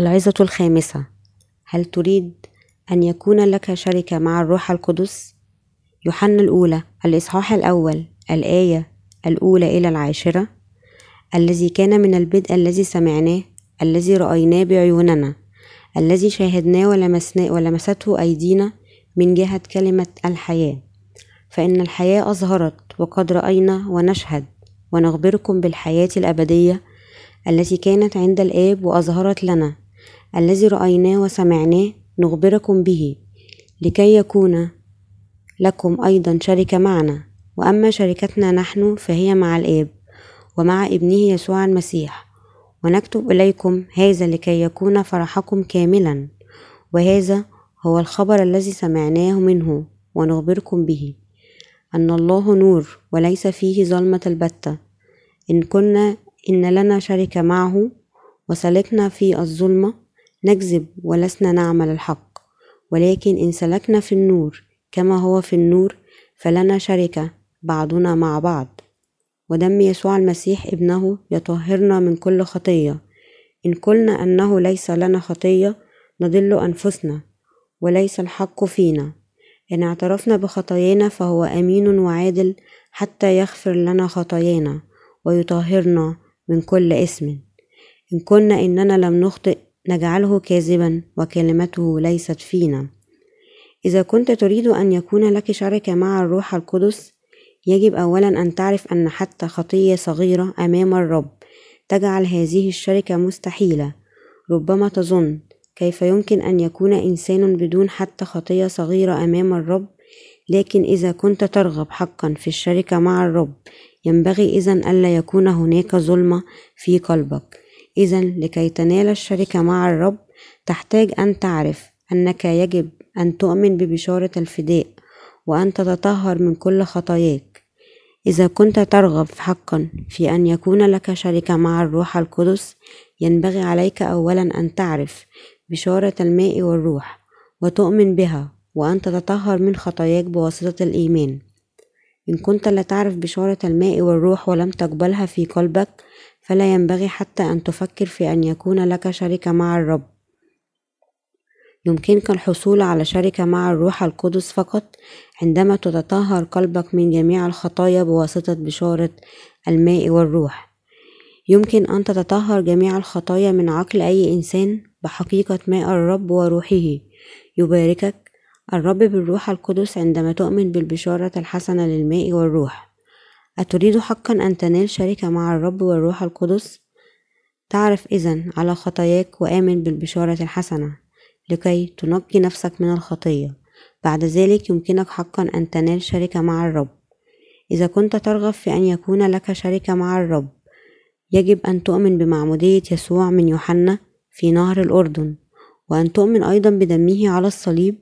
العظة الخامسة. هل تريد أن يكون لك شركة مع الروح القدس؟ يوحنا الأولى. الإصحاح الأول. الآية الأولى إلى العاشرة. الذي كان من البدء الذي سمعناه الذي رأيناه بعيوننا الذي شاهدناه ولمسناه ولمسته أيدينا من جهة كلمة الحياة. فإن الحياة أظهرت وقد رأينا ونشهد. ونخبركم بالحياة الأبدية التي كانت عند الآب وأظهرت لنا. الذي رأيناه وسمعناه نخبركم به لكي يكون لكم أيضا شركة معنا. وأما شركتنا نحن فهي مع الآب ومع ابنه يسوع المسيح. ونكتب إليكم هذا لكي يكون فرحكم كاملا. وهذا هو الخبر الذي سمعناه منه ونخبركم به. أن الله نور وليس فيه ظلمة البتة. إن كنا إن لنا شركة معه وسلكنا في الظلمة نكذب ولسنا نعمل الحق ولكن إن سلكنا في النور كما هو في النور فلنا شركة بعضنا مع بعض. ودم يسوع المسيح ابنه يطهرنا من كل خطية. إن قلنا أنه ليس لنا خطية نضل أنفسنا وليس الحق فينا. إن اعترفنا بخطايانا فهو أمين وعادل حتى يغفر لنا خطايانا ويطهرنا من كل اسم. إن كنا إننا لم نخطئ نجعله كاذبا وكلمته ليست فينا. إذا كنت تريد أن يكون لك شركة مع الروح القدس يجب أولا أن تعرف أن حتى خطية صغيرة أمام الرب تجعل هذه الشركة مستحيلة. ربما تظن كيف يمكن أن يكون إنسان بدون حتى خطية صغيرة أمام الرب لكن إذا كنت ترغب حقا في الشركة مع الرب ينبغي إذا ألا يكون هناك ظلمة في قلبك. إذا لكي تنال الشركة مع الرب تحتاج أن تعرف أنك يجب أن تؤمن ببشارة الفداء وأن تتطهر من كل خطاياك. إذا كنت ترغب حقا في أن يكون لك شركة مع الروح القدس ينبغي عليك أولا أن تعرف بشارة الماء والروح وتؤمن بها وأن تتطهر من خطاياك بواسطة الإيمان. إن كنت لا تعرف بشارة الماء والروح ولم تقبلها في قلبك فلا ينبغي حتى أن تفكر في أن يكون لك شركة مع الرب. يمكنك الحصول على شركة مع الروح القدس فقط عندما تتطهر قلبك من جميع الخطايا بواسطة بشارة الماء والروح. يمكن أن تتطهر جميع الخطايا من عقل أي إنسان بحقيقة ماء الرب وروحه. يباركك الرب بالروح القدس عندما تؤمن بالبشارة الحسنة للماء والروح. أتريد حقا أن تنال شركة مع الرب والروح القدس؟ تعرف إذن على خطاياك وآمن بالبشارة الحسنة لكي تنقي نفسك من الخطية. بعد ذلك يمكنك حقا أن تنال شركة مع الرب. إذا كنت ترغب في أن يكون لك شركة مع الرب يجب أن تؤمن بمعمودية يسوع من يوحنا في نهر الأردن وأن تؤمن أيضا بدمه على الصليب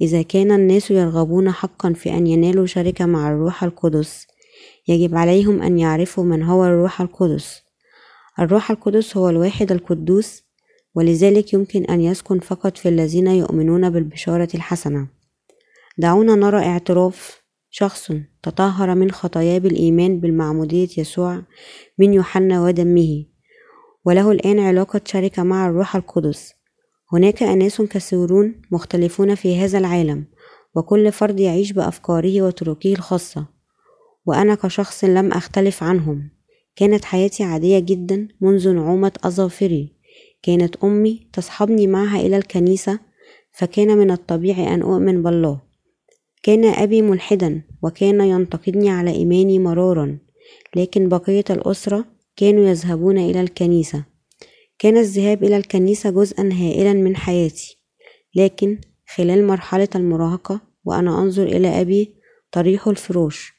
إذا كان الناس يرغبون حقا في أن ينالوا شركة مع الروح القدس. يجب عليهم أن يعرفوا من هو الروح القدس. الروح القدس هو الواحد القدوس ولذلك يمكن أن يسكن فقط في الذين يؤمنون بالبشارة الحسنة. دعونا نرى اعتراف شخص تطهر من خطاياه بالإيمان بالمعمودية يسوع من يوحنا ودمه وله الآن علاقة شركة مع الروح القدس. هناك أناس كثيرون مختلفون في هذا العالم وكل فرد يعيش بأفكاره وطرقه الخاصة. وأنا كشخص لم أختلف عنهم. كانت حياتي عادية جدا منذ نعومة أظافري. كانت أمي تصحبني معها إلى الكنيسة فكان من الطبيعي أن أؤمن بالله. كان أبي ملحدا وكان ينتقدني على إيماني مرارا لكن بقية الأسرة كانوا يذهبون إلى الكنيسة. كان الذهاب إلى الكنيسة جزءا هائلا من حياتي. لكن خلال مرحلة المراهقة وأنا أنظر إلى أبي طريح الفروش.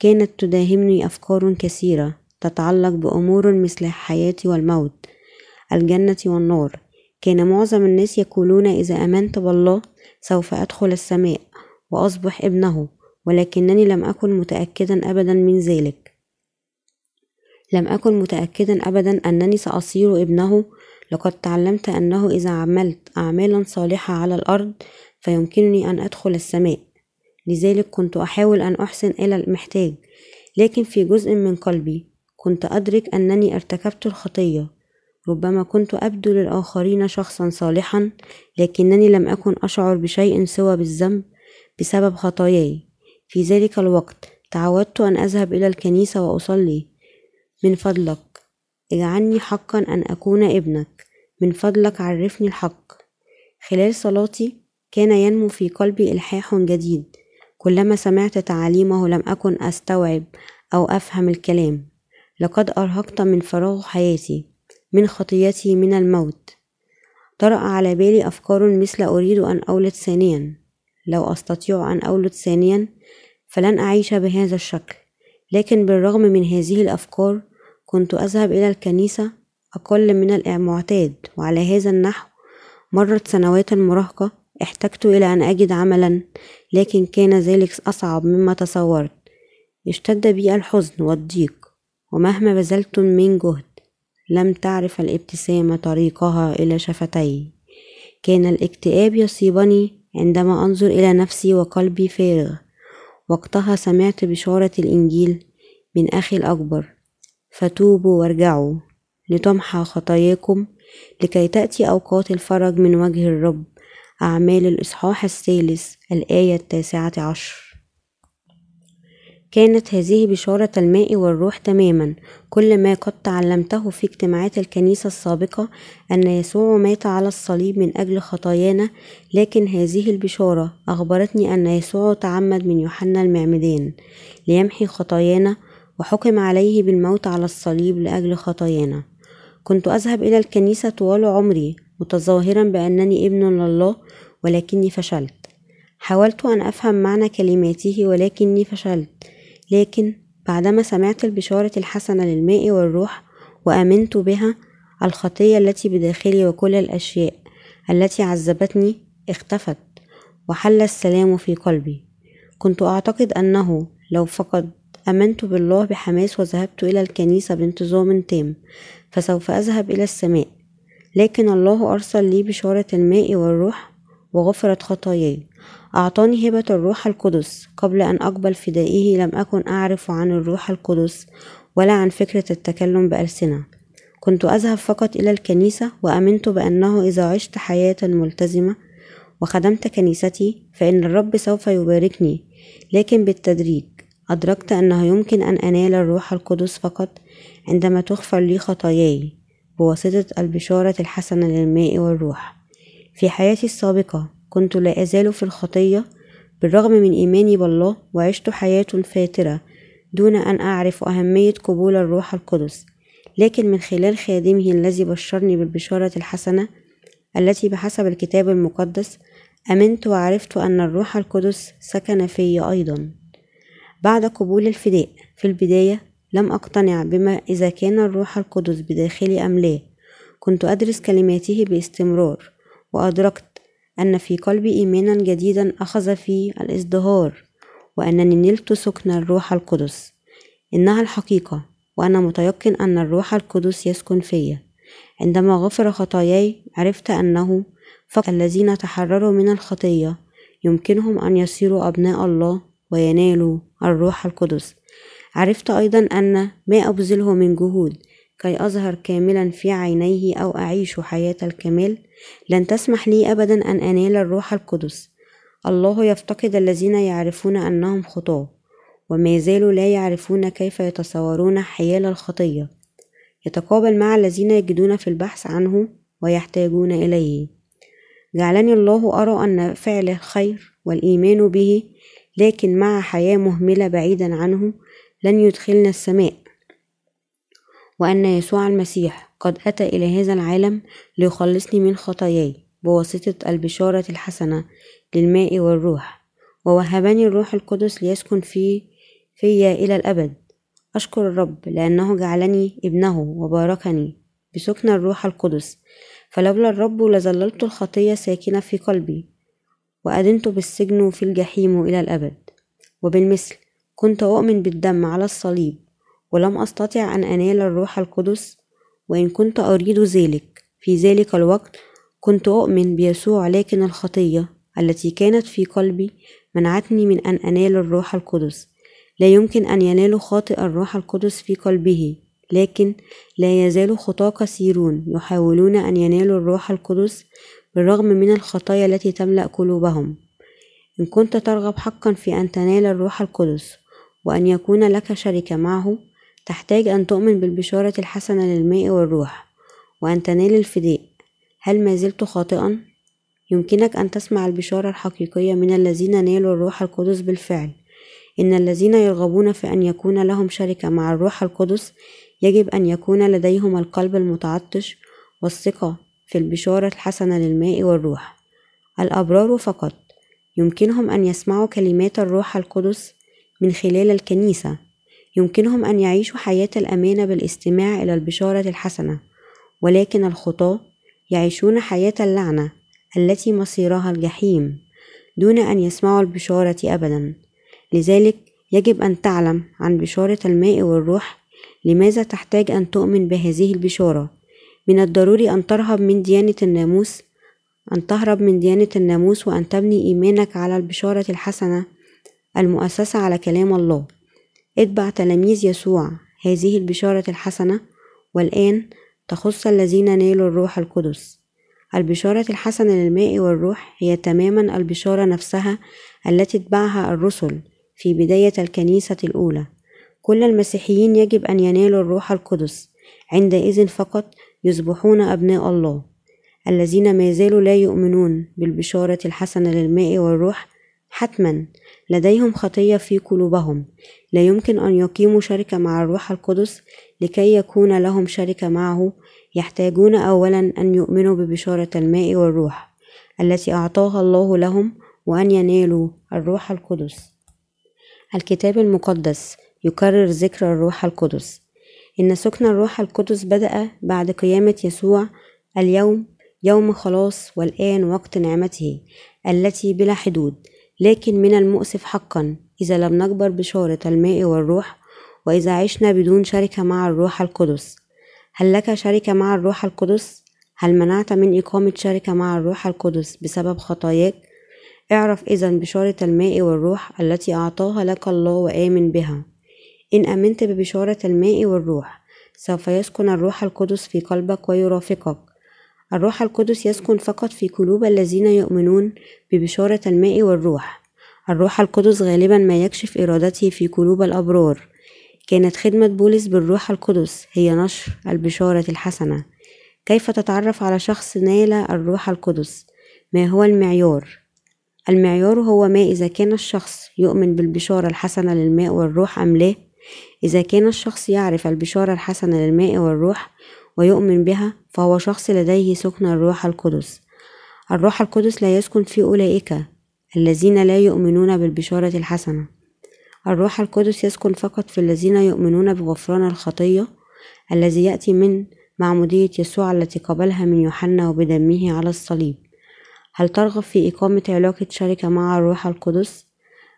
كانت تداهمني أفكار كثيرة تتعلق بأمور مثل حياتي والموت الجنة والنار. كان معظم الناس يقولون إذا آمنت بالله سوف أدخل السماء وأصبح ابنه ولكنني لم أكن متأكدا أبدا من ذلك. لم أكن متأكدا أبدا أنني سأصير ابنه. لقد تعلمت أنه إذا عملت أعمالا صالحة على الأرض فيمكنني أن أدخل السماء. لذلك كنت أحاول أن أحسن إلى المحتاج لكن في جزء من قلبي كنت أدرك أنني ارتكبت الخطية. ربما كنت أبدو للآخرين شخصا صالحا لكنني لم أكن أشعر بشيء سوى بالذنب بسبب خطاياي. في ذلك الوقت تعودت أن أذهب إلى الكنيسة وأصلي. من فضلك اجعلني حقا أن أكون ابنك. من فضلك عرفني الحق. خلال صلاتي كان ينمو في قلبي إلحاح جديد. كلما سمعت تعاليمه لم أكن أستوعب أو أفهم الكلام. لقد أرهقت من فراغ حياتي من خطيتي من الموت. طرأ على بالي أفكار مثل أريد أن أولد ثانيا. لو أستطيع أن أولد ثانيا فلن أعيش بهذا الشكل. لكن بالرغم من هذه الأفكار كنت أذهب إلى الكنيسة أقل من المعتاد. وعلى هذا النحو مرت سنوات المراهقة احتجت إلى أن أجد عملا لكن كان ذلك أصعب مما تصورت. اشتد بي الحزن والضيق ومهما بذلت من جهد لم تعرف الابتسامة طريقها إلى شفتي. كان الاكتئاب يصيبني عندما أنظر إلى نفسي وقلبي فارغ. وقتها سمعت بشارة الإنجيل من أخي الأكبر فتوبوا وارجعوا لتمحى خطاياكم لكي تأتي أوقات الفرج من وجه الرب. أعمال الإصحاح الثالث الآية التاسعة عشر. كانت هذه بشارة الماء والروح تماما. كل ما قد تعلمته في اجتماعات الكنيسة السابقة أن يسوع مات على الصليب من أجل خطايانا لكن هذه البشارة أخبرتني أن يسوع تعمد من يوحنا المعمدان ليمحي خطايانا وحكم عليه بالموت على الصليب لأجل خطايانا. كنت أذهب إلى الكنيسة طوال عمري متظاهرا بأنني ابن لله ولكني فشلت. حاولت أن أفهم معنى كلماته ولكني فشلت. لكن بعدما سمعت البشارة الحسنة للماء والروح وآمنت بها الخطية التي بداخلي وكل الأشياء التي عذبتني اختفت وحل السلام في قلبي. كنت أعتقد أنه لو فقد آمنت بالله بحماس وذهبت إلى الكنيسة بانتظام تام فسوف أذهب إلى السماء. لكن الله أرسل لي بشارة الماء والروح وغفرت خطاياي. أعطاني هبة الروح القدس قبل أن أقبل فدائه لم أكن أعرف عن الروح القدس ولا عن فكرة التكلم بألسنة. كنت أذهب فقط إلى الكنيسة وأمنت بأنه إذا عشت حياة ملتزمة وخدمت كنيستي فإن الرب سوف يباركني. لكن بالتدريج أدركت أنه يمكن أن أنال الروح القدس فقط عندما تغفر لي خطاياي. بواسطة البشارة الحسنة للماء والروح. في حياتي السابقة كنت لا أزال في الخطية بالرغم من إيماني بالله وعشت حياة فاترة دون أن أعرف أهمية قبول الروح القدس. لكن من خلال خادمه الذي بشرني بالبشارة الحسنة التي بحسب الكتاب المقدس أمنت وعرفت أن الروح القدس سكن في أيضا. بعد قبول الفداء في البداية لم أقتنع بما إذا كان الروح القدس بداخلي أم لا. كنت أدرس كلماته باستمرار وأدركت أن في قلبي إيمانا جديدا أخذ في الإزدهار وأنني نلت سكن الروح القدس. إنها الحقيقة وأنا متيقن أن الروح القدس يسكن فيا. عندما غفر خطاياي عرفت أنه فقط الذين تحرروا من الخطية يمكنهم أن يصيروا أبناء الله وينالوا الروح القدس. عرفت أيضا أن ما أبذله من جهود كي أظهر كاملا في عينيه أو أعيش حياة الكمال لن تسمح لي أبدا أن أنال الروح القدس. الله يفتقد الذين يعرفون أنهم خطاة وما زالوا لا يعرفون كيف يتصورون حيال الخطية. يتقابل مع الذين يجدون في البحث عنه ويحتاجون إليه. جعلني الله أرى أن فعل الخير والإيمان به لكن مع حياة مهملة بعيدا عنه لن يدخلنا السماء. وأن يسوع المسيح قد أتى إلى هذا العالم ليخلصني من خطاياي بواسطة البشارة الحسنة للماء والروح ووهبني الروح القدس ليسكن في فيا إلى الأبد. أشكر الرب لأنه جعلني ابنه وباركني بسكن الروح القدس. فلولا الرب لظللت الخطية ساكنة في قلبي وأدنت بالسجن في الجحيم إلى الأبد. وبالمثل كنت أؤمن بالدم على الصليب ولم أستطع أن أنال الروح القدس وإن كنت أريد ذلك. في ذلك الوقت كنت أؤمن بيسوع لكن الخطية التي كانت في قلبي منعتني من أن أنال الروح القدس. لا يمكن أن ينال خاطئ الروح القدس في قلبه لكن لا يزال خطاة كثيرون يحاولون أن ينالوا الروح القدس بالرغم من الخطايا التي تملأ قلوبهم. إن كنت ترغب حقا في أن تنال الروح القدس وأن يكون لك شركة معه تحتاج أن تؤمن بالبشارة الحسنة للماء والروح وأن تنال الفداء. هل ما زلت خاطئا؟ يمكنك أن تسمع البشارة الحقيقية من الذين نالوا الروح القدس بالفعل. إن الذين يرغبون في أن يكون لهم شركة مع الروح القدس يجب أن يكون لديهم القلب المتعطش والثقة في البشارة الحسنة للماء والروح. الأبرار فقط. يمكنهم أن يسمعوا كلمات الروح القدس من خلال الكنيسة. يمكنهم أن يعيشوا حياة الأمانة بالاستماع إلى البشارة الحسنة ولكن الخطاة يعيشون حياة اللعنة التي مصيرها الجحيم دون أن يسمعوا البشارة أبدا. لذلك يجب أن تعلم عن بشارة الماء والروح لماذا تحتاج أن تؤمن بهذه البشارة؟ من الضروري أن ترهب من ديانة الناموس أن تهرب من ديانة الناموس وأن تبني إيمانك على البشارة الحسنة المؤسسة على كلام الله. اتبع تلاميذ يسوع. هذه البشارة الحسنة والآن تخص الذين نالوا الروح القدس. البشارة الحسنة للماء والروح هي تماما البشارة نفسها التي اتبعها الرسل في بداية الكنيسة الأولى. كل المسيحيين يجب أن ينالوا الروح القدس. عندئذ فقط يصبحون أبناء الله. الذين ما زالوا لا يؤمنون بالبشارة الحسنة للماء والروح حتما لديهم خطية في قلوبهم. لا يمكن أن يقيموا شركة مع الروح القدس لكي يكون لهم شركة معه يحتاجون أولا أن يؤمنوا ببشارة الماء والروح التي أعطاها الله لهم وأن ينالوا الروح القدس. الكتاب المقدس يكرر ذكر الروح القدس. إن سكن الروح القدس بدأ بعد قيامة يسوع اليوم يوم خلاص والآن وقت نعمته التي بلا حدود. لكن من المؤسف حقا إذا لم نكبر بشارة الماء والروح وإذا عشنا بدون شركة مع الروح القدس هل لك شركة مع الروح القدس؟ هل منعت من إقامة شركة مع الروح القدس بسبب خطاياك؟ اعرف إذا بشارة الماء والروح التي أعطاها لك الله وآمن بها إن آمنت ببشارة الماء والروح سوف يسكن الروح القدس في قلبك ويرافقك الروح القدس يسكن فقط في قلوب الذين يؤمنون ببشارة الماء والروح. الروح القدس غالبا ما يكشف إرادته في قلوب الأبرار. كانت خدمة بولس بالروح القدس هي نشر البشارة الحسنة. كيف تتعرف على شخص نال الروح القدس؟ ما هو المعيار؟ المعيار هو ما إذا كان الشخص يؤمن بالبشارة الحسنة للماء والروح أم لا. إذا كان الشخص يعرف البشارة الحسنة للماء والروح ويؤمن بها فهو شخص لديه سكن الروح القدس الروح القدس لا يسكن في أولئك الذين لا يؤمنون بالبشارة الحسنة الروح القدس يسكن فقط في الذين يؤمنون بغفران الخطية الذي يأتي من معمودية يسوع التي قبلها من يوحنا وبدمه على الصليب هل ترغب في إقامة علاقة شركة مع الروح القدس؟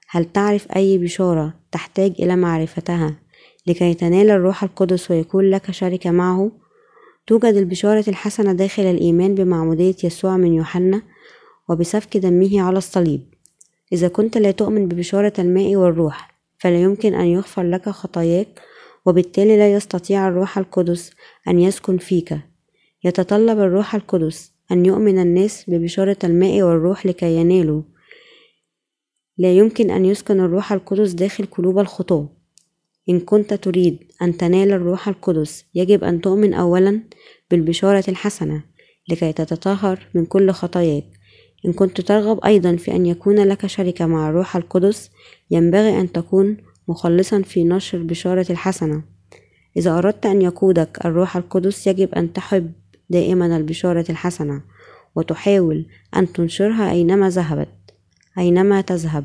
هل تعرف أي بشارة تحتاج إلى معرفتها لكي تنال الروح القدس ويكون لك شركة معه؟ توجد البشارة الحسنة داخل الإيمان بمعمودية يسوع من يوحنا وبسفك دمه على الصليب. إذا كنت لا تؤمن ببشارة الماء والروح فلا يمكن أن يغفر لك خطاياك وبالتالي لا يستطيع الروح القدس أن يسكن فيك. يتطلب الروح القدس أن يؤمن الناس ببشارة الماء والروح لكي ينالوا. لا يمكن أن يسكن الروح القدس داخل قلوب الخطاة. إن كنت تريد أن تنال الروح القدس يجب أن تؤمن أولا بالبشارة الحسنة لكي تتطهر من كل خطاياك. إن كنت ترغب أيضا في أن يكون لك شركة مع الروح القدس ينبغي أن تكون مخلصا في نشر البشارة الحسنة. إذا أردت أن يقودك الروح القدس يجب أن تحب دائما البشارة الحسنة وتحاول أن تنشرها أينما ذهبت أينما تذهب.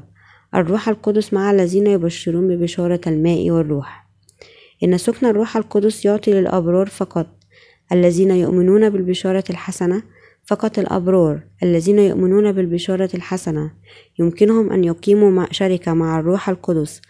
الروح القدس مع الذين يبشرون ببشارة الماء والروح. إن سكن الروح القدس يعطي للأبرار فقط الذين يؤمنون بالبشارة الحسنة فقط الأبرار الذين يؤمنون بالبشارة الحسنة. يمكنهم أن يقيموا شركة مع الروح القدس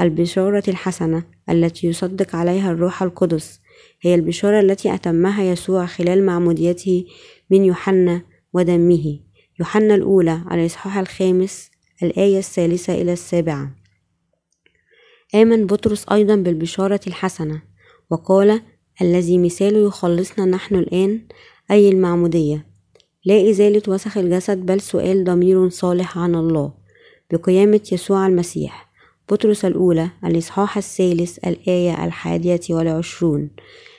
البشارة الحسنة التي يصدق عليها الروح القدس. هي البشارة التي أتمها يسوع خلال معموديته من يوحنا ودمه. يوحنا الأولى الإصحاح الخامس الآية الثالثة إلى السابعة. آمن بطرس أيضا بالبشارة الحسنة وقال الذي مثاله يخلصنا نحن الآن أي المعمودية. لا إزالة وسخ الجسد بل سؤال ضمير صالح عن الله. بقيامة يسوع المسيح. بطرس الأولى الإصحاح الثالث الآية الحادية والعشرون.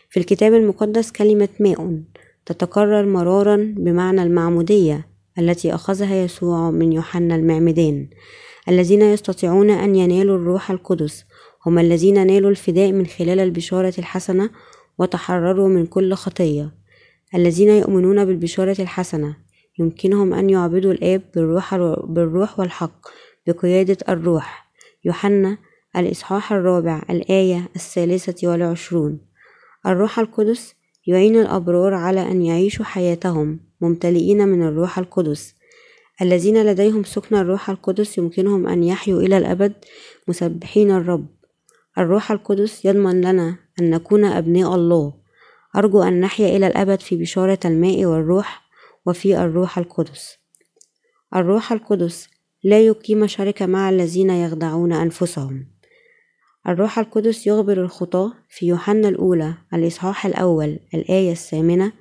في الكتاب المقدس كلمة ماء تتكرر مرارا بمعنى المعمودية. التي أخذها يسوع من يوحنا المعمدان الذين يستطيعون أن ينالوا الروح القدس هم الذين نالوا الفداء من خلال البشارة الحسنة وتحرروا من كل خطية الذين يؤمنون بالبشارة الحسنة يمكنهم أن يعبدوا الآب بالروح, بالروح والحق بقيادة الروح يوحنا الإصحاح الرابع الآية الثالثة والعشرون الروح القدس يعين الأبرار على أن يعيشوا حياتهم. ممتلئين من الروح القدس. الذين لديهم سكن الروح القدس يمكنهم أن يحيوا إلى الأبد مسبحين الرب. الروح القدس يضمن لنا أن نكون أبناء الله. أرجو أن نحيا إلى الأبد في بشارة الماء والروح وفي الروح القدس. الروح القدس لا يقيم شركة مع الذين يخدعون أنفسهم. الروح القدس يخبر الخطاة في يوحنا الأولى الإصحاح الأول الآية الثامنة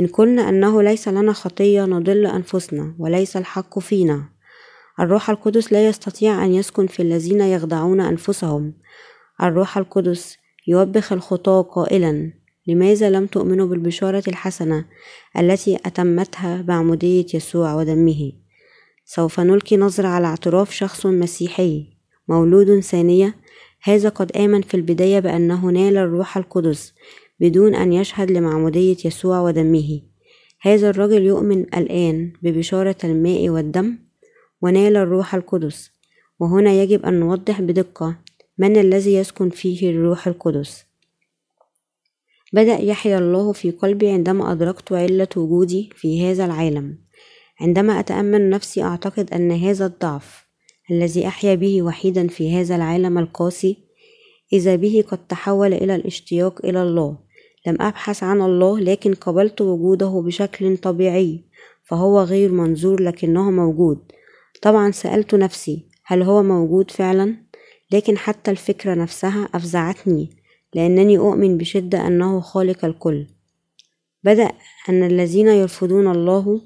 إن قلنا أنه ليس لنا خطية نضل أنفسنا وليس الحق فينا. الروح القدس لا يستطيع أن يسكن في الذين يخدعون أنفسهم. الروح القدس يوبخ الخطاة قائلا لماذا لم تؤمنوا بالبشارة الحسنة التي أتمتها بعمودية يسوع ودمه؟ سوف نلقي نظرة على اعتراف شخص مسيحي مولود ثانية هذا قد آمن في البداية بأنه نال الروح القدس بدون أن يشهد لمعمودية يسوع ودمه. هذا الرجل يؤمن الآن ببشارة الماء والدم ونال الروح القدس. وهنا يجب أن نوضح بدقة من الذي يسكن فيه الروح القدس. بدأ يحيا الله في قلبي عندما أدركت علة وجودي في هذا العالم. عندما أتأمل نفسي أعتقد أن هذا الضعف الذي أحيا به وحيدا في هذا العالم القاسي إذا به قد تحول إلى الاشتياق إلى الله. لم أبحث عن الله لكن قبلت وجوده بشكل طبيعي فهو غير منظور لكنه موجود. طبعا سألت نفسي هل هو موجود فعلا؟ لكن حتى الفكرة نفسها أفزعتني لأنني أؤمن بشدة أنه خالق الكل. بدأ أن الذين يرفضون الله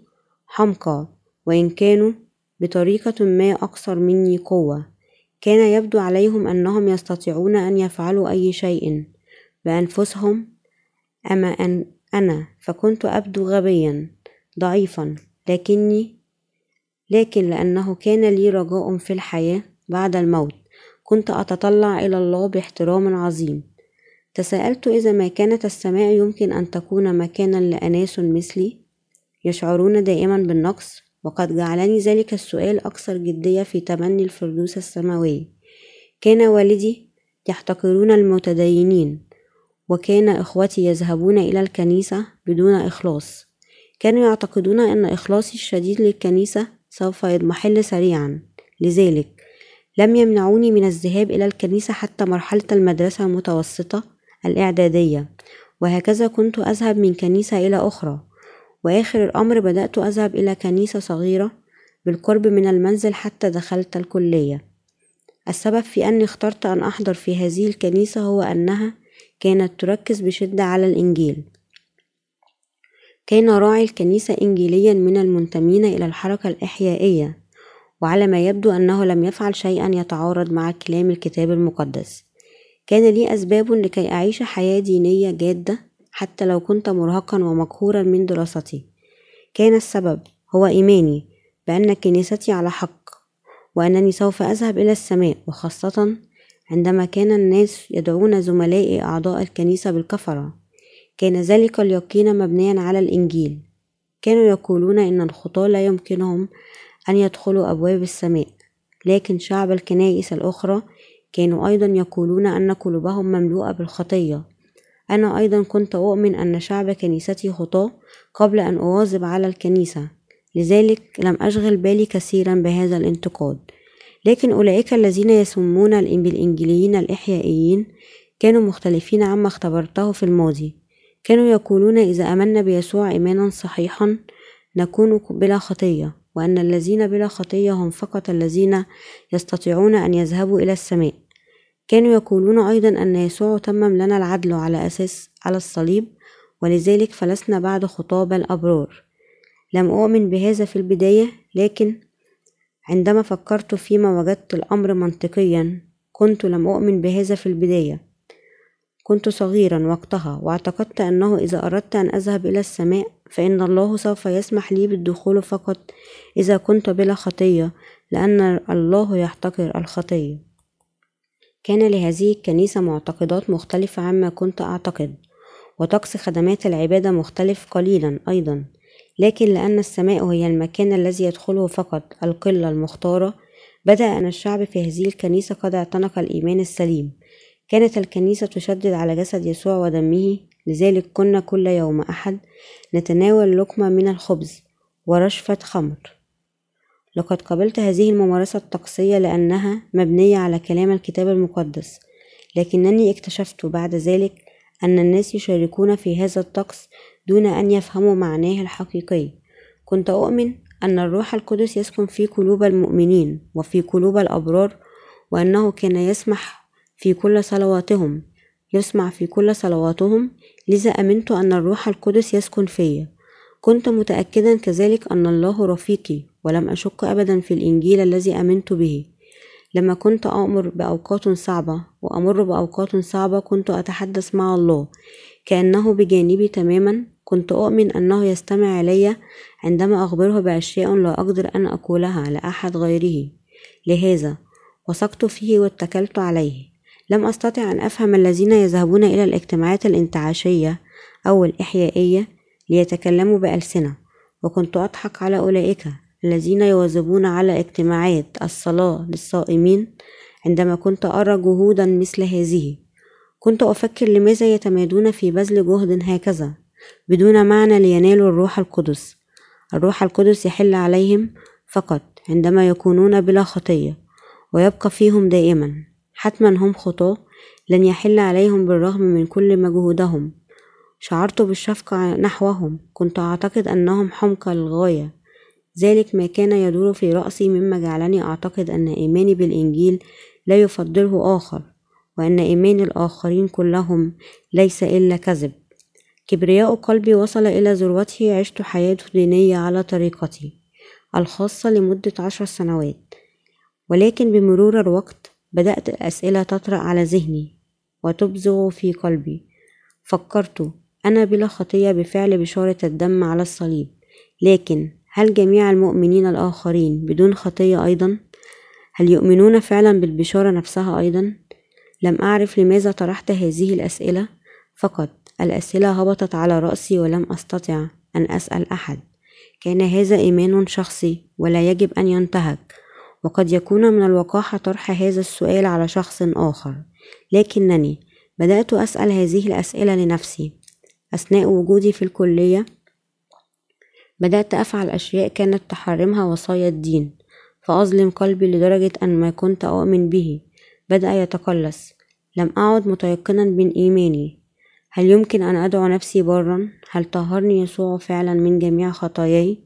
حمقى وإن كانوا بطريقة ما أكثر مني قوة. كان يبدو عليهم أنهم يستطيعون أن يفعلوا أي شيء بأنفسهم أما أن أنا فكنت أبدو غبيا ضعيفا لكني لكن لأنه كان لي رجاء في الحياة بعد الموت. كنت أتطلع إلى الله باحترام عظيم. تساءلت إذا ما كانت السماء يمكن أن تكون مكانا لأناس مثلي؟ يشعرون دائما بالنقص وقد جعلني ذلك السؤال أكثر جدية في تمني الفردوس السماوي. كان والدي يحتقرون المتدينين. وكان إخوتي يذهبون إلى الكنيسة بدون إخلاص. كانوا يعتقدون أن إخلاصي الشديد للكنيسة سوف يضمحل سريعا. لذلك لم يمنعوني من الذهاب إلى الكنيسة حتى مرحلة المدرسة المتوسطة الإعدادية. وهكذا كنت أذهب من كنيسة إلى أخرى. وآخر الأمر بدأت أذهب إلى كنيسة صغيرة بالقرب من المنزل حتى دخلت الكلية. السبب في أني اخترت أن أحضر في هذه الكنيسة هو أنها كانت تركز بشدة على الإنجيل. كان راعي الكنيسة إنجيليا من المنتمين إلى الحركة الإحيائية وعلى ما يبدو أنه لم يفعل شيئا يتعارض مع كلام الكتاب المقدس. كان لي أسباب لكي أعيش حياة دينية جادة حتى لو كنت مرهقا ومقهورا من دراستي. كان السبب هو إيماني بأن كنيستي على حق وأنني سوف أذهب إلى السماء وخاصة عندما كان الناس يدعون زملائي أعضاء الكنيسة بالكفرة كان ذلك اليقين مبنيا على الإنجيل. كانوا يقولون إن الخطاة لا يمكنهم أن يدخلوا أبواب السماء لكن شعب الكنائس الأخرى كانوا أيضا يقولون أن قلوبهم مملوءة بالخطية. أنا أيضا كنت أؤمن أن شعب كنيستي خطاة قبل أن أواظب على الكنيسة لذلك لم أشغل بالي كثيرا بهذا الانتقاد. لكن أولئك الذين يسمون بالإنجيليين الإحيائيين كانوا مختلفين عما اختبرته في الماضي. كانوا يقولون إذا آمنا بيسوع إيمانا صحيحا نكون بلا خطية وأن الذين بلا خطية هم فقط الذين يستطيعون أن يذهبوا إلى السماء. كانوا يقولون أيضا أن يسوع تمم لنا العدل على أساس على الصليب ولذلك فلسنا بعد خطاب الأبرار. لم أؤمن بهذا في البداية لكن عندما فكرت فيما وجدت الأمر منطقيا كنت لم أؤمن بهذا في البداية. كنت صغيرا وقتها واعتقدت أنه إذا أردت أن أذهب إلى السماء فإن الله سوف يسمح لي بالدخول فقط إذا كنت بلا خطية لأن الله يحتقر الخطية. كان لهذه الكنيسة معتقدات مختلفة عما كنت أعتقد وطقس خدمات العبادة مختلف قليلا أيضا. لكن لأن السماء هي المكان الذي يدخله فقط القلة المختارة بدأ أن الشعب في هذه الكنيسة قد اعتنق الإيمان السليم. كانت الكنيسة تشدد على جسد يسوع ودمه لذلك كنا كل يوم أحد نتناول لقمة من الخبز ورشفة خمر. لقد قبلت هذه الممارسة الطقسية لأنها مبنية على كلام الكتاب المقدس لكنني اكتشفت بعد ذلك أن الناس يشاركون في هذا الطقس دون أن يفهموا معناه الحقيقي. كنت أؤمن أن الروح القدس يسكن في قلوب المؤمنين وفي قلوب الأبرار وأنه كان يسمح في كل صلواتهم يسمع في كل صلواتهم. لذا أمنت أن الروح القدس يسكن في. كنت متأكدا كذلك أن الله رفيقي ولم أشك أبدا في الإنجيل الذي أمنت به. لما كنت أمر بأوقات صعبة وأمر بأوقات صعبة كنت أتحدث مع الله كأنه بجانبي تماما. كنت أؤمن أنه يستمع إلي عندما أخبره بأشياء لا أقدر أن أقولها لأحد غيره. لهذا وثقت فيه واتكلت عليه. لم أستطع أن أفهم الذين يذهبون إلى الاجتماعات الانتعاشية أو الإحيائية ليتكلموا بألسنة وكنت أضحك على أولئك الذين يواظبون على اجتماعات الصلاة للصائمين عندما كنت أرى جهودا مثل هذه. كنت أفكر لماذا يتمادون في بذل جهد هكذا. بدون معنى لينالوا الروح القدس. الروح القدس يحل عليهم فقط عندما يكونون بلا خطية ويبقى فيهم دائما. حتما هم خطاة لن يحل عليهم بالرغم من كل مجهودهم. شعرت بالشفقة نحوهم كنت أعتقد أنهم حمقى للغاية ذلك ما كان يدور في رأسي مما جعلني أعتقد أن إيماني بالإنجيل لا يفضله آخر وأن إيمان الآخرين كلهم ليس إلا كذب. كبرياء قلبي وصل إلى ذروته عشت حياة دينية على طريقتي الخاصة لمدة عشر سنوات ولكن بمرور الوقت بدأت الأسئلة تطرأ على ذهني وتبزغ في قلبي فكرت أنا بلا خطية بفعل بشارة الدم على الصليب لكن هل جميع المؤمنين الآخرين بدون خطية أيضا؟ هل يؤمنون فعلا بالبشارة نفسها أيضا؟ لم أعرف لماذا طرحت هذه الأسئلة فقط الأسئلة هبطت على رأسي ولم أستطع أن أسأل أحد. كان هذا إيمان شخصي ولا يجب أن ينتهك وقد يكون من الوقاحة طرح هذا السؤال على شخص آخر. لكنني بدأت أسأل هذه الأسئلة لنفسي. أثناء وجودي في الكلية بدأت أفعل أشياء كانت تحرمها وصايا الدين فأظلم قلبي لدرجة أن ما كنت أؤمن به بدأ يتقلص. لم أعد متيقنا من إيماني هل يمكن أن أدعو نفسي برا؟ هل طهرني يسوع فعلا من جميع خطاياي؟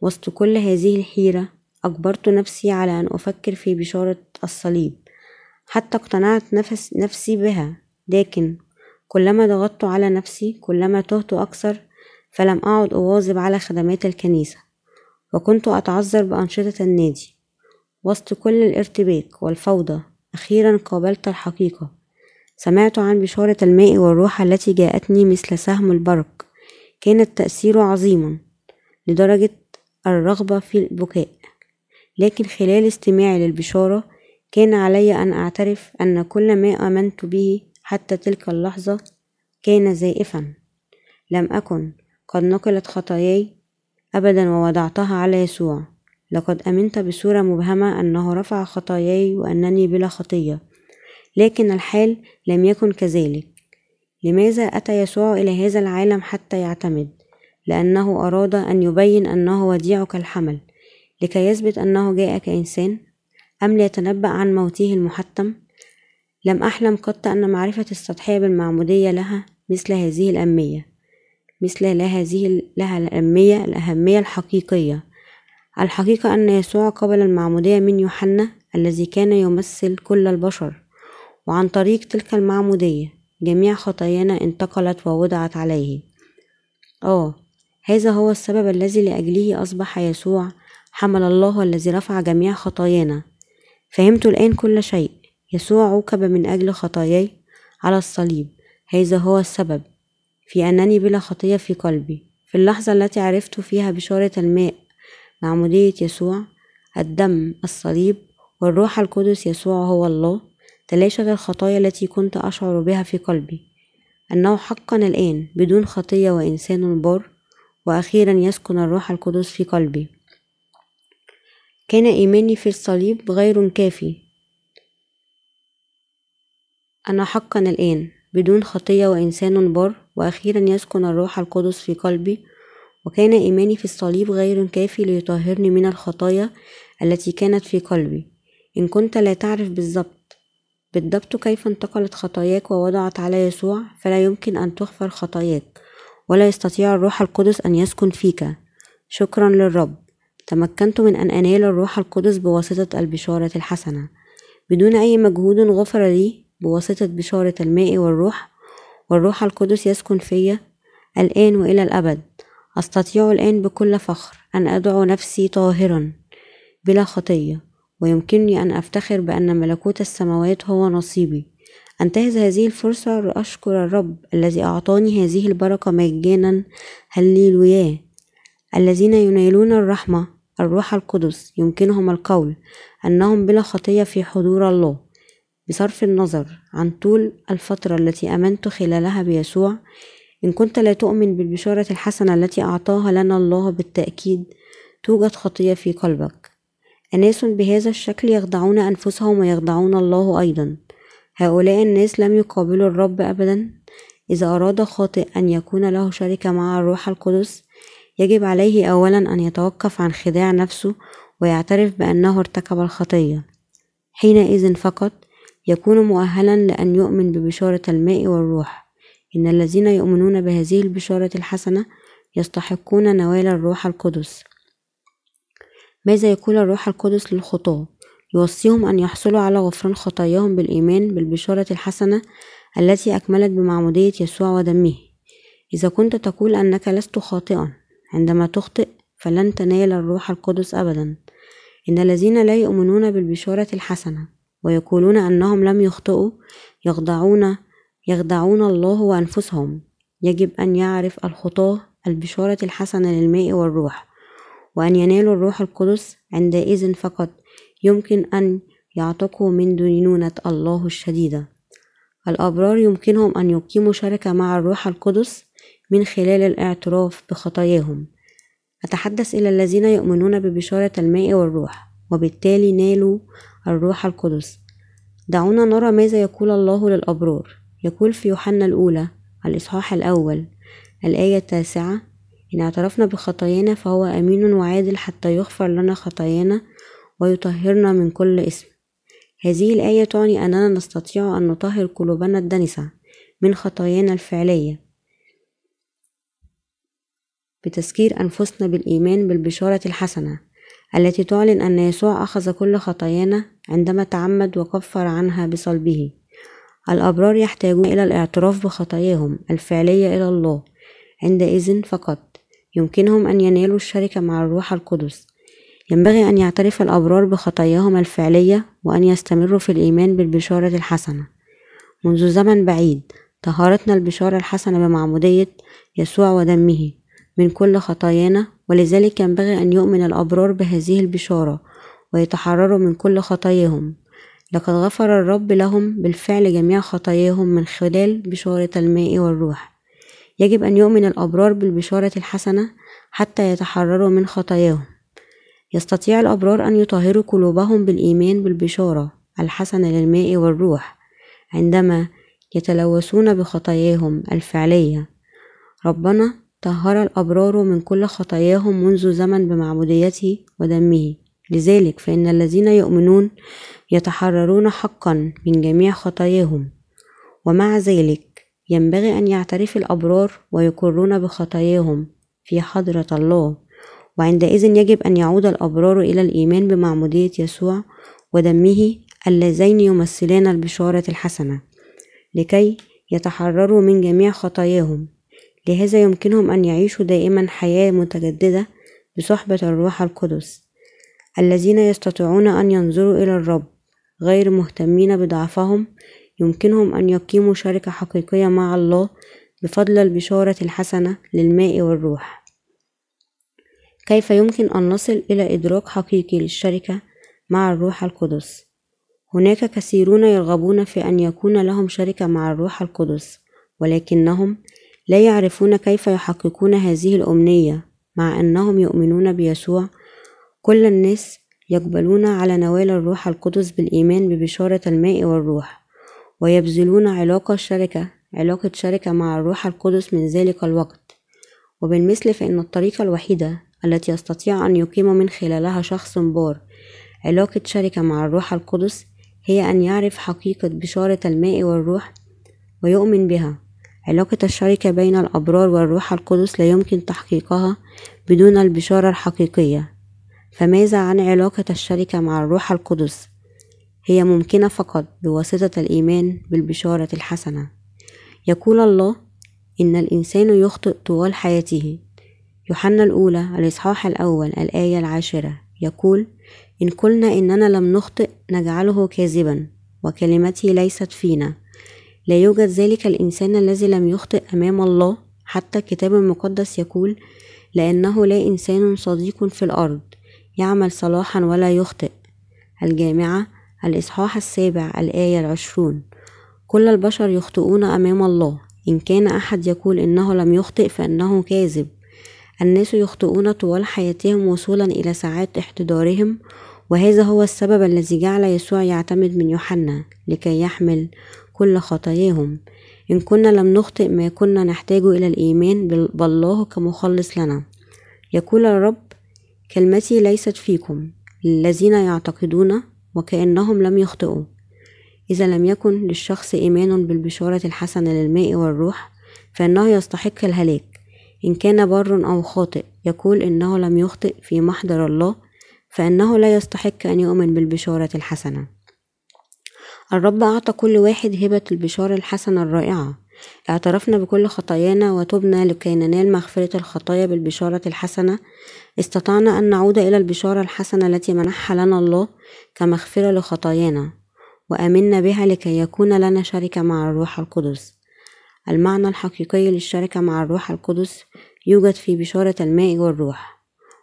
وسط كل هذه الحيرة أجبرت نفسي على أن أفكر في بشارة الصليب. حتى اقتنعت نفس نفسي بها. لكن كلما ضغطت على نفسي كلما تهت أكثر فلم أعد أواظب على خدمات الكنيسة. وكنت أتعذر بأنشطة النادي. وسط كل الارتباك والفوضى أخيرا قابلت الحقيقة. سمعت عن بشارة الماء والروح التي جاءتني مثل سهم البرق. كان التأثير عظيما لدرجة الرغبة في البكاء. لكن خلال استماعي للبشارة كان علي أن أعترف أن كل ما آمنت به حتى تلك اللحظة كان زائفا. لم أكن قد نقلت خطاياي أبدا ووضعتها على يسوع. لقد أمنت بصورة مبهمة أنه رفع خطاياي وأنني بلا خطية. لكن الحال لم يكن كذلك. لماذا أتى يسوع إلى هذا العالم حتى يعتمد؟ لأنه أراد أن يبين أنه وديع كالحمل لكي يثبت أنه جاء كإنسان أم ليتنبأ عن موته المحتم؟ لم أحلم قط أن معرفة السطحية بالمعمودية لها مثل هذه الأهمية مثل لا هذه لها الأهمية الأهمية الحقيقية. الحقيقة أن يسوع قبل المعمودية من يوحنا الذي كان يمثل كل البشر. وعن طريق تلك المعمودية جميع خطايانا انتقلت ووضعت عليه. آه هذا هو السبب الذي لأجله أصبح يسوع حمل الله الذي رفع جميع خطايانا. فهمت الآن كل شيء. يسوع عوقب من أجل خطاياي على الصليب. هذا هو السبب. في أنني بلا خطية في قلبي. في اللحظة التي عرفت فيها بشارة الماء معمودية يسوع الدم الصليب والروح القدس يسوع هو الله تلاشت الخطايا التي كنت أشعر بها في قلبي. أنه حقا الآن بدون خطية وإنسان بار وأخيرا يسكن الروح القدس في قلبي. كان إيماني في الصليب غير كافي. أنا حقا الآن بدون خطية وإنسان بار وأخيرا يسكن الروح القدس في قلبي. وكان إيماني في الصليب غير كافي ليطهرني من الخطايا التي كانت في قلبي. إن كنت لا تعرف بالضبط بالضبط كيف انتقلت خطاياك ووضعت على يسوع فلا يمكن أن تغفر خطاياك ولا يستطيع الروح القدس أن يسكن فيك. شكرا للرب. تمكنت من أن أنال الروح القدس بواسطة البشارة الحسنة. بدون أي مجهود غفر لي بواسطة بشارة الماء والروح والروح القدس يسكن في الآن وإلى الأبد. أستطيع الآن بكل فخر أن أدعو نفسي طاهرا بلا خطية. ويمكنني أن أفتخر بأن ملكوت السماوات هو نصيبي. أنتهز هذه الفرصة لأشكر الرب الذي أعطاني هذه البركة مجانا هللويا. الذين ينالون الرحمة الروح القدس يمكنهم القول أنهم بلا خطية في حضور الله. بصرف النظر عن طول الفترة التي آمنت خلالها بيسوع إن كنت لا تؤمن بالبشارة الحسنة التي أعطاها لنا الله بالتأكيد توجد خطية في قلبك. أناس بهذا الشكل يخدعون أنفسهم ويخدعون الله أيضا. هؤلاء الناس لم يقابلوا الرب أبدا. إذا أراد خاطئ أن يكون له شركة مع الروح القدس يجب عليه أولا أن يتوقف عن خداع نفسه ويعترف بأنه ارتكب الخطية. حينئذ فقط يكون مؤهلا لأن يؤمن ببشارة الماء والروح. إن الذين يؤمنون بهذه البشارة الحسنة يستحقون نوال الروح القدس. ماذا يقول الروح القدس للخطاة يوصيهم أن يحصلوا على غفران خطاياهم بالإيمان بالبشارة الحسنة التي أكملت بمعمودية يسوع ودمه. إذا كنت تقول أنك لست خاطئا عندما تخطئ فلن تنال الروح القدس أبدا. إن الذين لا يؤمنون بالبشارة الحسنة ويقولون أنهم لم يخطئوا يخدعون يخدعون الله وأنفسهم. يجب أن يعرف الخطاة البشارة الحسنة للماء والروح. وأن ينالوا الروح القدس عندئذ فقط. يمكن أن يعتقوا من دينونة الله الشديدة. الأبرار يمكنهم أن يقيموا شركة مع الروح القدس من خلال الاعتراف بخطاياهم. أتحدث إلى الذين يؤمنون ببشارة الماء والروح وبالتالي نالوا الروح القدس. دعونا نرى ماذا يقول الله للأبرار. يقول في يوحنا الأولى الإصحاح الأول الآية التاسعة إن اعترفنا بخطايانا فهو أمين وعادل حتى يغفر لنا خطايانا ويطهرنا من كل اسم. هذه الآية تعني أننا نستطيع أن نطهر قلوبنا الدنسة من خطايانا الفعلية. بتذكير أنفسنا بالإيمان بالبشارة الحسنة التي تعلن أن يسوع أخذ كل خطايانا عندما تعمد وكفر عنها بصلبه. الأبرار يحتاجون إلى الاعتراف بخطاياهم الفعلية إلى الله عندئذ فقط. يمكنهم أن ينالوا الشركة مع الروح القدس. ينبغي أن يعترف الأبرار بخطاياهم الفعلية وأن يستمروا في الإيمان بالبشارة الحسنة. منذ زمن بعيد طهرتنا البشارة الحسنة بمعمودية يسوع ودمه من كل خطايانا ولذلك ينبغي أن يؤمن الأبرار بهذه البشارة ويتحرروا من كل خطاياهم. لقد غفر الرب لهم بالفعل جميع خطاياهم من خلال بشارة الماء والروح. يجب أن يؤمن الأبرار بالبشارة الحسنة حتى يتحرروا من خطاياهم. يستطيع الأبرار أن يطهروا قلوبهم بالإيمان بالبشارة الحسنة للماء والروح عندما يتلوثون بخطاياهم الفعلية. ربنا طهر الأبرار من كل خطاياهم منذ زمن بمعموديته ودمه. لذلك فإن الذين يؤمنون يتحررون حقا من جميع خطاياهم. ومع ذلك ينبغي أن يعترف الأبرار ويقرون بخطاياهم في حضرة الله وعندئذ يجب أن يعود الأبرار إلى الإيمان بمعمودية يسوع ودمه اللذين يمثلان البشارة الحسنة لكي يتحرروا من جميع خطاياهم. لهذا يمكنهم أن يعيشوا دائما حياة متجددة بصحبة الروح القدس الذين يستطيعون أن ينظروا إلى الرب غير مهتمين بضعفهم يمكنهم أن يقيموا شركة حقيقية مع الله بفضل البشارة الحسنة للماء والروح. كيف يمكن أن نصل إلى إدراك حقيقي للشركة مع الروح القدس؟ هناك كثيرون يرغبون في أن يكون لهم شركة مع الروح القدس ولكنهم لا يعرفون كيف يحققون هذه الأمنية مع أنهم يؤمنون بيسوع. كل الناس يقبلون على نوال الروح القدس بالإيمان ببشارة الماء والروح. ويبذلون علاقة شركة علاقة شركة مع الروح القدس من ذلك الوقت. وبالمثل فإن الطريقة الوحيدة التي يستطيع أن يقيم من خلالها شخص بار علاقة شركة مع الروح القدس هي أن يعرف حقيقة بشارة الماء والروح ويؤمن بها. علاقة الشركة بين الأبرار والروح القدس لا يمكن تحقيقها بدون البشارة الحقيقية. فماذا عن علاقة الشركة مع الروح القدس؟ هي ممكنة فقط بواسطة الإيمان بالبشارة الحسنة. يقول الله إن الإنسان يخطئ طوال حياته. يوحنا الأولى الإصحاح الأول الآية العاشرة. يقول إن قلنا إننا لم نخطئ نجعله كاذبا وكلمته ليست فينا. لا يوجد ذلك الإنسان الذي لم يخطئ أمام الله. حتى الكتاب المقدس يقول لأنه لا إنسان صديق في الأرض يعمل صلاحا ولا يخطئ. الجامعة الإصحاح السابع الآية العشرون. كل البشر يخطئون أمام الله. إن كان أحد يقول إنه لم يخطئ فإنه كاذب. الناس يخطئون طوال حياتهم وصولا إلى ساعات احتضارهم. وهذا هو السبب الذي جعل يسوع يعتمد من يوحنا لكي يحمل كل خطاياهم. إن كنا لم نخطئ ما كنا نحتاج إلى الإيمان بالله كمخلص لنا. يقول الرب كلمتي ليست فيكم. الذين يعتقدون وكأنهم لم يخطئوا. إذا لم يكن للشخص إيمان بالبشارة الحسنة للماء والروح فإنه يستحق الهلاك. إن كان بر أو خاطئ يقول إنه لم يخطئ في محضر الله فإنه لا يستحق أن يؤمن بالبشارة الحسنة. الرب أعطى كل واحد هبة البشارة الحسنة الرائعة. اعترفنا بكل خطايانا وتبنا لكي ننال مغفرة الخطايا بالبشارة الحسنة. استطعنا أن نعود إلى البشارة الحسنة التي منحها لنا الله كمغفرة لخطايانا وآمنا بها لكي يكون لنا شركة مع الروح القدس. المعنى الحقيقي للشركة مع الروح القدس يوجد في بشارة الماء والروح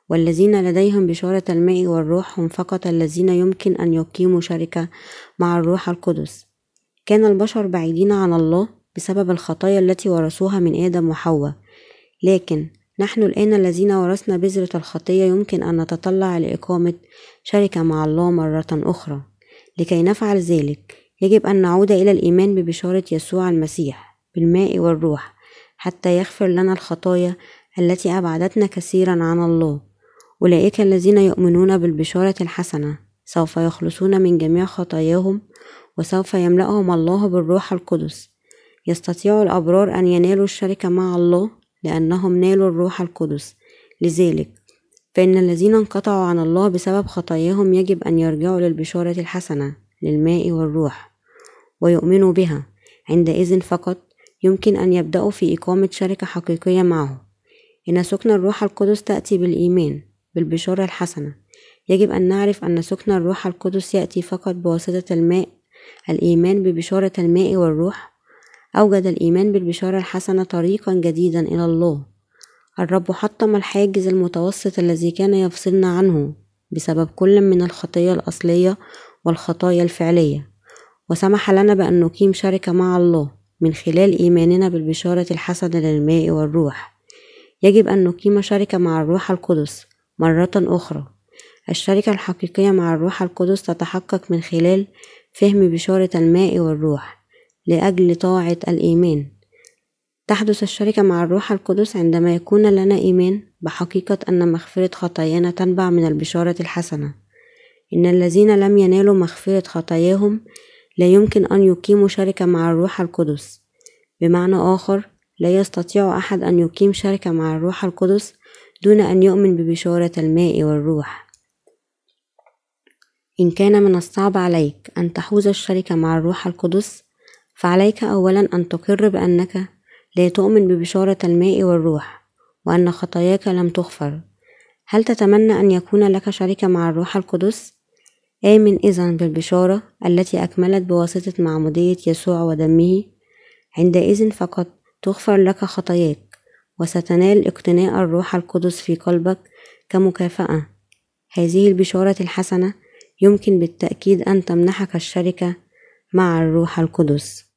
والذين لديهم بشارة الماء والروح هم فقط الذين يمكن أن يقيموا شركة مع الروح القدس. كان البشر بعيدين عن الله بسبب الخطايا التي ورثوها من آدم وحواء. لكن نحن الآن الذين ورثنا بذرة الخطية يمكن أن نتطلع لإقامة شركة مع الله مرة أخرى. لكي نفعل ذلك يجب أن نعود إلى الإيمان ببشارة يسوع المسيح بالماء والروح حتى يغفر لنا الخطايا التي أبعدتنا كثيرا عن الله. أولئك الذين يؤمنون بالبشارة الحسنة سوف يخلصون من جميع خطاياهم وسوف يملأهم الله بالروح القدس. يستطيع الأبرار أن ينالوا الشركة مع الله لأنهم نالوا الروح القدس. لذلك فإن الذين انقطعوا عن الله بسبب خطاياهم يجب أن يرجعوا للبشارة الحسنة للماء والروح ويؤمنوا بها. عندئذ فقط يمكن أن يبدأوا في إقامة شركة حقيقية معه. إن سكن الروح القدس تأتي بالإيمان بالبشارة الحسنة. يجب أن نعرف أن سكن الروح القدس يأتي فقط بواسطة الماء الإيمان ببشارة الماء والروح أوجد الإيمان بالبشارة الحسنة طريقا جديدا إلى الله. الرب حطم الحاجز المتوسط الذي كان يفصلنا عنه بسبب كل من الخطية الأصلية والخطايا الفعلية. وسمح لنا بأن نقيم شركة مع الله من خلال إيماننا بالبشارة الحسنة للماء والروح. يجب أن نقيم شركة مع الروح القدس مرة أخرى. الشركة الحقيقية مع الروح القدس تتحقق من خلال فهم بشارة الماء والروح. لأجل طاعة الإيمان. تحدث الشركة مع الروح القدس عندما يكون لنا إيمان بحقيقة أن مغفرة خطايانا تنبع من البشارة الحسنة. إن الذين لم ينالوا مغفرة خطاياهم لا يمكن أن يقيموا شركة مع الروح القدس. بمعنى آخر لا يستطيع أحد أن يقيم شركة مع الروح القدس دون أن يؤمن ببشارة الماء والروح. إن كان من الصعب عليك أن تحوز الشركة مع الروح القدس فعليك أولا أن تقر بأنك لا تؤمن ببشارة الماء والروح وأن خطاياك لم تغفر. هل تتمنى أن يكون لك شركة مع الروح القدس؟ آمن إذا بالبشارة التي أكملت بواسطة معمودية يسوع ودمه. عندئذ فقط تغفر لك خطاياك وستنال اقتناء الروح القدس في قلبك كمكافأة. هذه البشارة الحسنة يمكن بالتأكيد أن تمنحك الشركة مع الروح القدس.